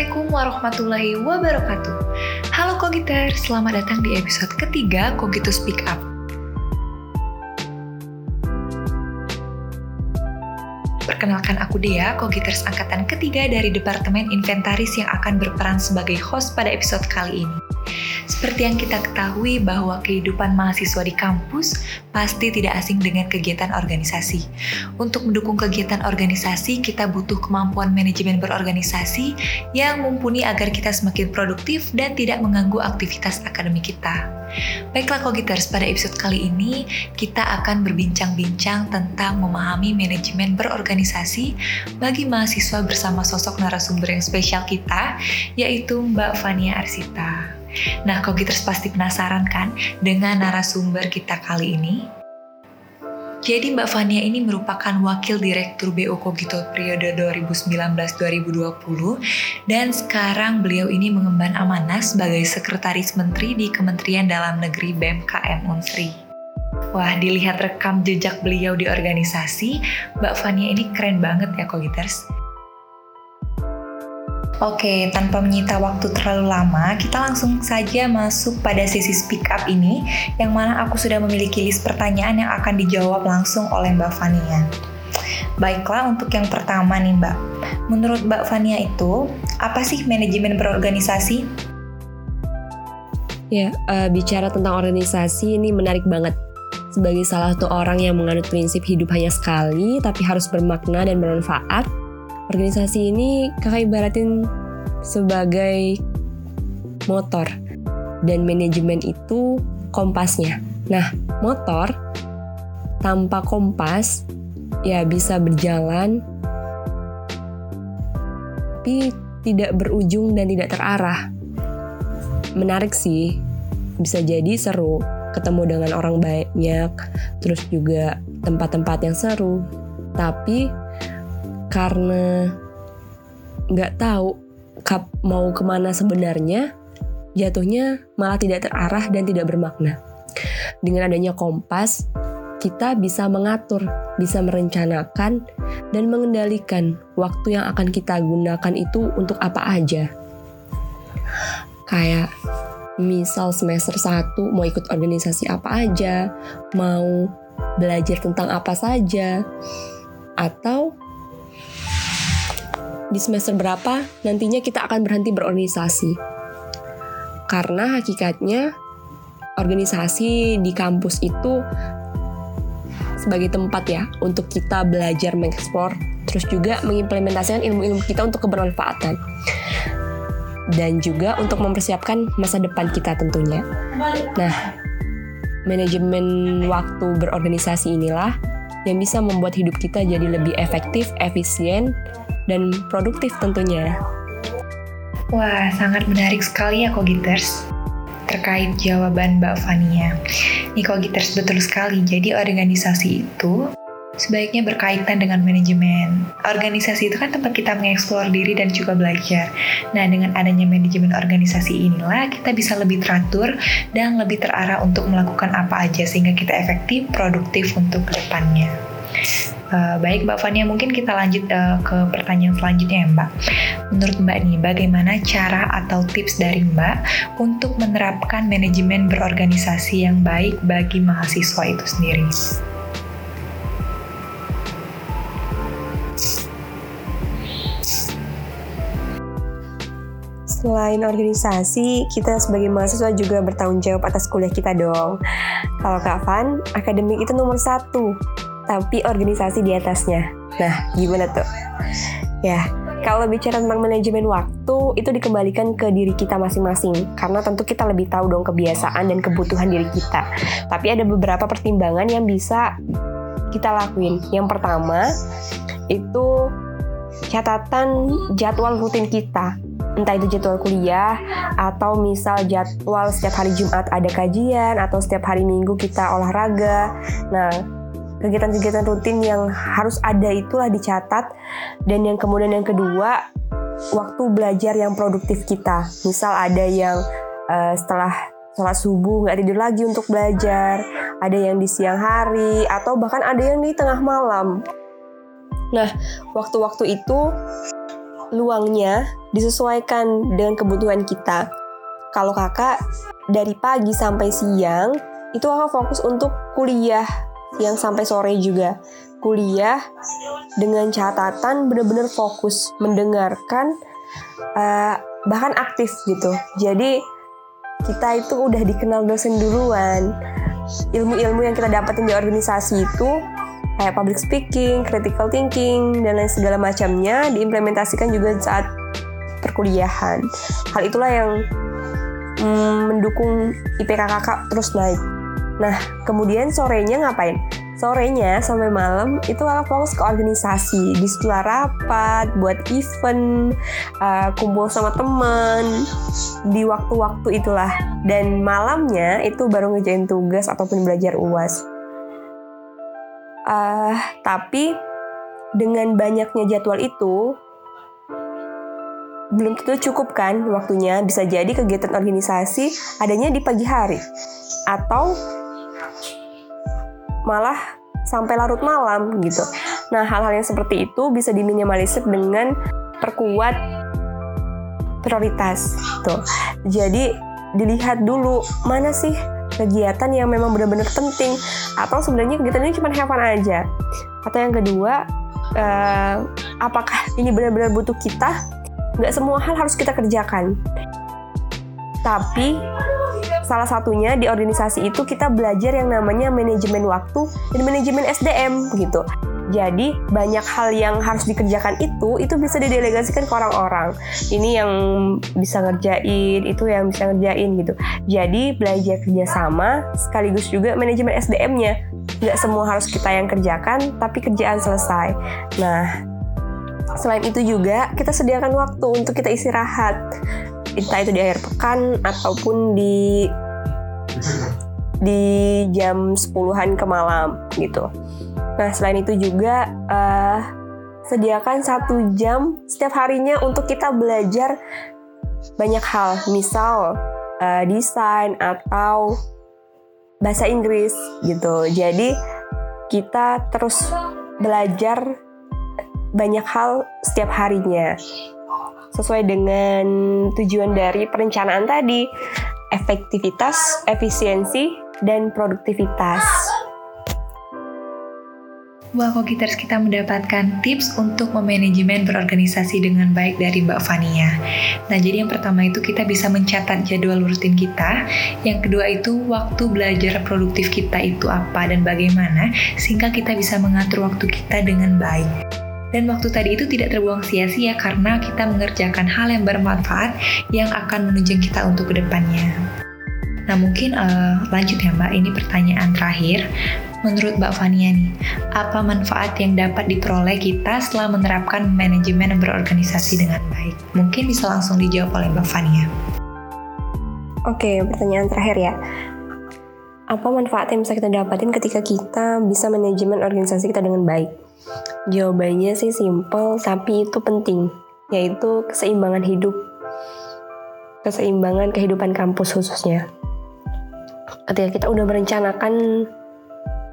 Assalamualaikum warahmatullahi wabarakatuh. Halo Kogiter, selamat datang di episode ketiga Kogito Speak Up. Perkenalkan aku Dea, Kogiters angkatan ketiga dari Departemen Inventaris yang akan berperan sebagai host pada episode kali ini. Seperti yang kita ketahui bahwa kehidupan mahasiswa di kampus pasti tidak asing dengan kegiatan organisasi. Untuk mendukung kegiatan organisasi, kita butuh kemampuan manajemen berorganisasi yang mumpuni agar kita semakin produktif dan tidak mengganggu aktivitas akademik kita. Baiklah Kogiters, pada episode kali ini kita akan berbincang-bincang tentang memahami manajemen berorganisasi bagi mahasiswa bersama sosok narasumber yang spesial kita, yaitu Mbak Fania Arsita. Nah, Kogiters pasti penasaran kan dengan narasumber kita kali ini? Jadi Mbak Fania ini merupakan Wakil Direktur BO Kogito periode 2019-2020 dan sekarang beliau ini mengemban amanah sebagai Sekretaris Menteri di Kementerian Dalam Negeri BMKM Unsri. Wah, dilihat rekam jejak beliau di organisasi, Mbak Fania ini keren banget ya Kogiters. Oke, tanpa menyita waktu terlalu lama, kita langsung saja masuk pada sesi speak up ini, yang mana aku sudah memiliki list pertanyaan yang akan dijawab langsung oleh Mbak Fania. Baiklah, untuk yang pertama nih Mbak. Menurut Mbak Fania itu, apa sih manajemen berorganisasi? Ya, uh, bicara tentang organisasi ini menarik banget. Sebagai salah satu orang yang menganut prinsip hidup hanya sekali, tapi harus bermakna dan bermanfaat, organisasi ini kakak ibaratin sebagai motor dan manajemen itu kompasnya. Nah, motor tanpa kompas ya bisa berjalan tapi tidak berujung dan tidak terarah. Menarik sih, bisa jadi seru, ketemu dengan orang banyak, terus juga tempat-tempat yang seru. Tapi karena nggak tahu kap mau ke mana sebenarnya, jatuhnya malah tidak terarah dan tidak bermakna. Dengan adanya kompas, kita bisa mengatur, bisa merencanakan, dan mengendalikan waktu yang akan kita gunakan itu untuk apa aja. Kayak misal semester 1 mau ikut organisasi apa aja, mau belajar tentang apa saja, atau di semester berapa nantinya kita akan berhenti berorganisasi. Karena hakikatnya organisasi di kampus itu sebagai tempat ya untuk kita belajar mengeksplor terus juga mengimplementasikan ilmu-ilmu kita untuk kebermanfaatan dan juga untuk mempersiapkan masa depan kita tentunya. Nah, manajemen waktu berorganisasi inilah yang bisa membuat hidup kita jadi lebih efektif, efisien, dan produktif tentunya. Wah, sangat menarik sekali ya Kogiters terkait jawaban Mbak Fania. Nih Kogiters betul sekali, jadi organisasi itu sebaiknya berkaitan dengan manajemen. Organisasi itu kan tempat kita mengeksplor diri dan juga belajar. Nah, dengan adanya manajemen organisasi inilah kita bisa lebih teratur dan lebih terarah untuk melakukan apa aja sehingga kita efektif, produktif untuk ke depannya. Uh, baik Mbak Fania, mungkin kita lanjut uh, ke pertanyaan selanjutnya ya Mbak. Menurut Mbak nih, bagaimana cara atau tips dari Mbak untuk menerapkan manajemen berorganisasi yang baik bagi mahasiswa itu sendiri? Selain organisasi, kita sebagai mahasiswa juga bertanggung jawab atas kuliah kita dong. Kalau Kak Van, akademik itu nomor satu tapi organisasi di atasnya. Nah, gimana tuh? Ya, kalau bicara tentang manajemen waktu, itu dikembalikan ke diri kita masing-masing. Karena tentu kita lebih tahu dong kebiasaan dan kebutuhan diri kita. Tapi ada beberapa pertimbangan yang bisa kita lakuin. Yang pertama, itu catatan jadwal rutin kita. Entah itu jadwal kuliah, atau misal jadwal setiap hari Jumat ada kajian, atau setiap hari Minggu kita olahraga. Nah, kegiatan-kegiatan rutin yang harus ada itulah dicatat. Dan yang kemudian yang kedua waktu belajar yang produktif kita. Misal ada yang uh, setelah sholat subuh nggak tidur lagi untuk belajar ada yang di siang hari atau bahkan ada yang di tengah malam. Nah waktu-waktu itu luangnya disesuaikan dengan kebutuhan kita. Kalau kakak dari pagi sampai siang itu akan fokus untuk kuliah yang sampai sore juga. Kuliah dengan catatan benar-benar fokus mendengarkan uh, bahkan aktif gitu. Jadi kita itu udah dikenal dosen duluan. Ilmu-ilmu yang kita dapetin di organisasi itu kayak public speaking, critical thinking, dan lain segala macamnya diimplementasikan juga saat perkuliahan. Hal itulah yang mm, mendukung IPK kakak terus naik. Nah, kemudian sorenya ngapain? Sorenya sampai malam itu akan fokus ke organisasi, di setelah rapat, buat event, uh, kumpul sama teman, di waktu-waktu itulah. Dan malamnya itu baru ngejain tugas ataupun belajar uas. Uh, tapi dengan banyaknya jadwal itu, belum tentu cukup kan waktunya. Bisa jadi kegiatan organisasi adanya di pagi hari atau malah sampai larut malam gitu. Nah, hal-hal yang seperti itu bisa diminimalisir dengan perkuat prioritas tuh. Jadi dilihat dulu mana sih kegiatan yang memang benar-benar penting atau sebenarnya kegiatan ini cuma have aja. Atau yang kedua, uh, apakah ini benar-benar butuh kita nggak semua hal harus kita kerjakan. Tapi salah satunya di organisasi itu kita belajar yang namanya manajemen waktu dan manajemen SDM gitu. Jadi banyak hal yang harus dikerjakan itu itu bisa didelegasikan ke orang-orang. Ini yang bisa ngerjain, itu yang bisa ngerjain gitu. Jadi belajar kerjasama sekaligus juga manajemen SDM-nya. Nggak semua harus kita yang kerjakan, tapi kerjaan selesai. Nah, Selain itu juga kita sediakan waktu untuk kita istirahat. Entah itu di akhir pekan ataupun di di jam 10-an ke malam gitu. Nah, selain itu juga uh, sediakan satu jam setiap harinya untuk kita belajar banyak hal, misal uh, desain atau bahasa Inggris gitu. Jadi kita terus belajar banyak hal setiap harinya. Sesuai dengan tujuan dari perencanaan tadi, efektivitas, efisiensi, dan produktivitas. Wah, Kokiters kita mendapatkan tips untuk memanajemen berorganisasi dengan baik dari Mbak Fania. Nah, jadi yang pertama itu kita bisa mencatat jadwal rutin kita. Yang kedua itu waktu belajar produktif kita itu apa dan bagaimana, sehingga kita bisa mengatur waktu kita dengan baik. Dan waktu tadi itu tidak terbuang sia-sia karena kita mengerjakan hal yang bermanfaat yang akan menunjang kita untuk ke depannya. Nah mungkin uh, lanjut ya Mbak, ini pertanyaan terakhir. Menurut Mbak Fania nih, apa manfaat yang dapat diperoleh kita setelah menerapkan manajemen berorganisasi dengan baik? Mungkin bisa langsung dijawab oleh Mbak Fania. Oke, pertanyaan terakhir ya. Apa manfaat yang bisa kita dapatin ketika kita bisa manajemen organisasi kita dengan baik? Jawabannya sih simple tapi itu penting, yaitu keseimbangan hidup. Keseimbangan kehidupan kampus khususnya. Ketika kita udah merencanakan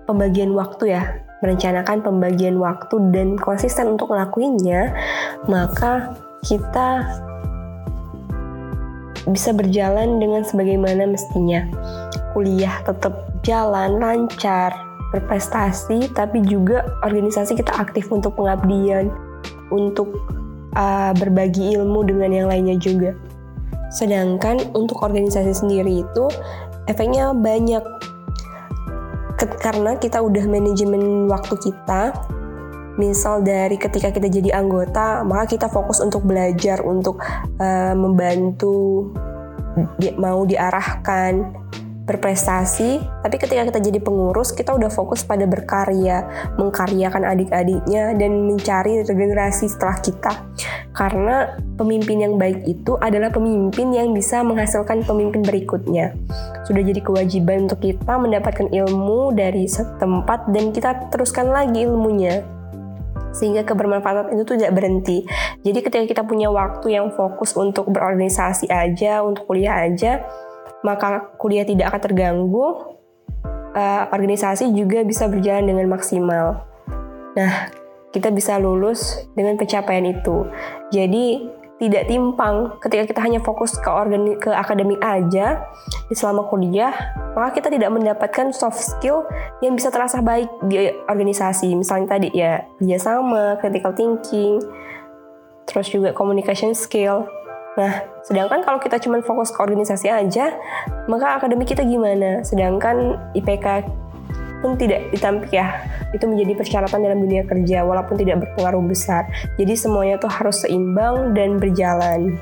pembagian waktu ya, merencanakan pembagian waktu dan konsisten untuk ngelakuinnya, maka kita bisa berjalan dengan sebagaimana mestinya. Kuliah tetap jalan lancar, berprestasi, tapi juga organisasi kita aktif untuk pengabdian, untuk uh, berbagi ilmu dengan yang lainnya juga. Sedangkan untuk organisasi sendiri itu efeknya banyak karena kita udah manajemen waktu kita. Misal dari ketika kita jadi anggota, maka kita fokus untuk belajar, untuk uh, membantu, mau diarahkan, berprestasi, tapi ketika kita jadi pengurus, kita udah fokus pada berkarya, mengkaryakan adik-adiknya, dan mencari regenerasi setelah kita. Karena pemimpin yang baik itu adalah pemimpin yang bisa menghasilkan pemimpin berikutnya. Sudah jadi kewajiban untuk kita mendapatkan ilmu dari setempat dan kita teruskan lagi ilmunya sehingga kebermanfaatan itu tidak berhenti. Jadi ketika kita punya waktu yang fokus untuk berorganisasi aja, untuk kuliah aja, maka kuliah tidak akan terganggu, uh, organisasi juga bisa berjalan dengan maksimal. Nah, kita bisa lulus dengan pencapaian itu. Jadi tidak timpang ketika kita hanya fokus ke organi ke akademik aja di selama kuliah maka kita tidak mendapatkan soft skill yang bisa terasa baik di organisasi misalnya tadi ya kerjasama critical thinking terus juga communication skill nah sedangkan kalau kita cuma fokus ke organisasi aja maka akademik kita gimana? Sedangkan IPK pun tidak ditampik ya. Itu menjadi persyaratan dalam dunia kerja walaupun tidak berpengaruh besar. Jadi semuanya tuh harus seimbang dan berjalan.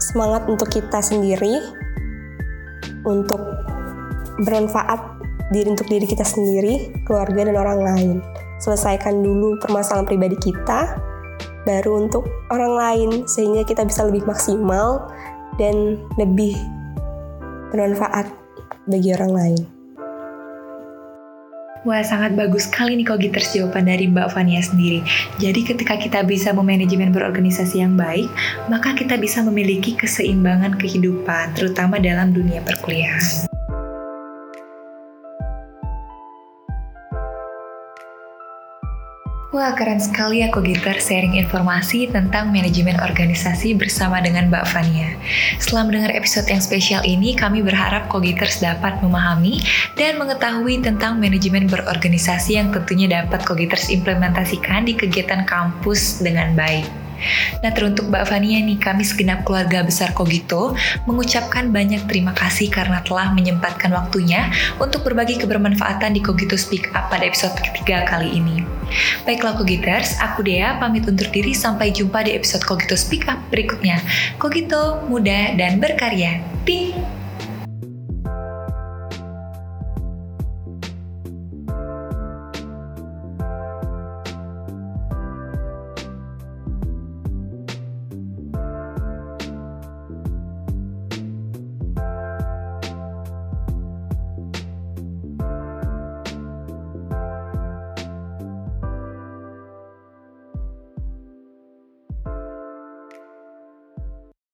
Semangat untuk kita sendiri untuk bermanfaat diri untuk diri kita sendiri keluarga dan orang lain. Selesaikan dulu permasalahan pribadi kita baru untuk orang lain sehingga kita bisa lebih maksimal dan lebih bermanfaat bagi orang lain. Wah, sangat bagus sekali nih Kogiters jawaban dari Mbak Fania sendiri. Jadi ketika kita bisa memanajemen berorganisasi yang baik, maka kita bisa memiliki keseimbangan kehidupan, terutama dalam dunia perkuliahan. Wah, keren sekali ya Gitar sharing informasi tentang manajemen organisasi bersama dengan Mbak Fania. Setelah mendengar episode yang spesial ini, kami berharap Kogiters dapat memahami dan mengetahui tentang manajemen berorganisasi yang tentunya dapat Kogiters implementasikan di kegiatan kampus dengan baik. Nah teruntuk Mbak Fania nih, kami segenap keluarga besar Kogito mengucapkan banyak terima kasih karena telah menyempatkan waktunya untuk berbagi kebermanfaatan di Kogito Speak Up pada episode ketiga kali ini. Baiklah Kogiters, aku Dea pamit undur diri sampai jumpa di episode Kogito Speak Up berikutnya. Kogito, muda dan berkarya. Ting!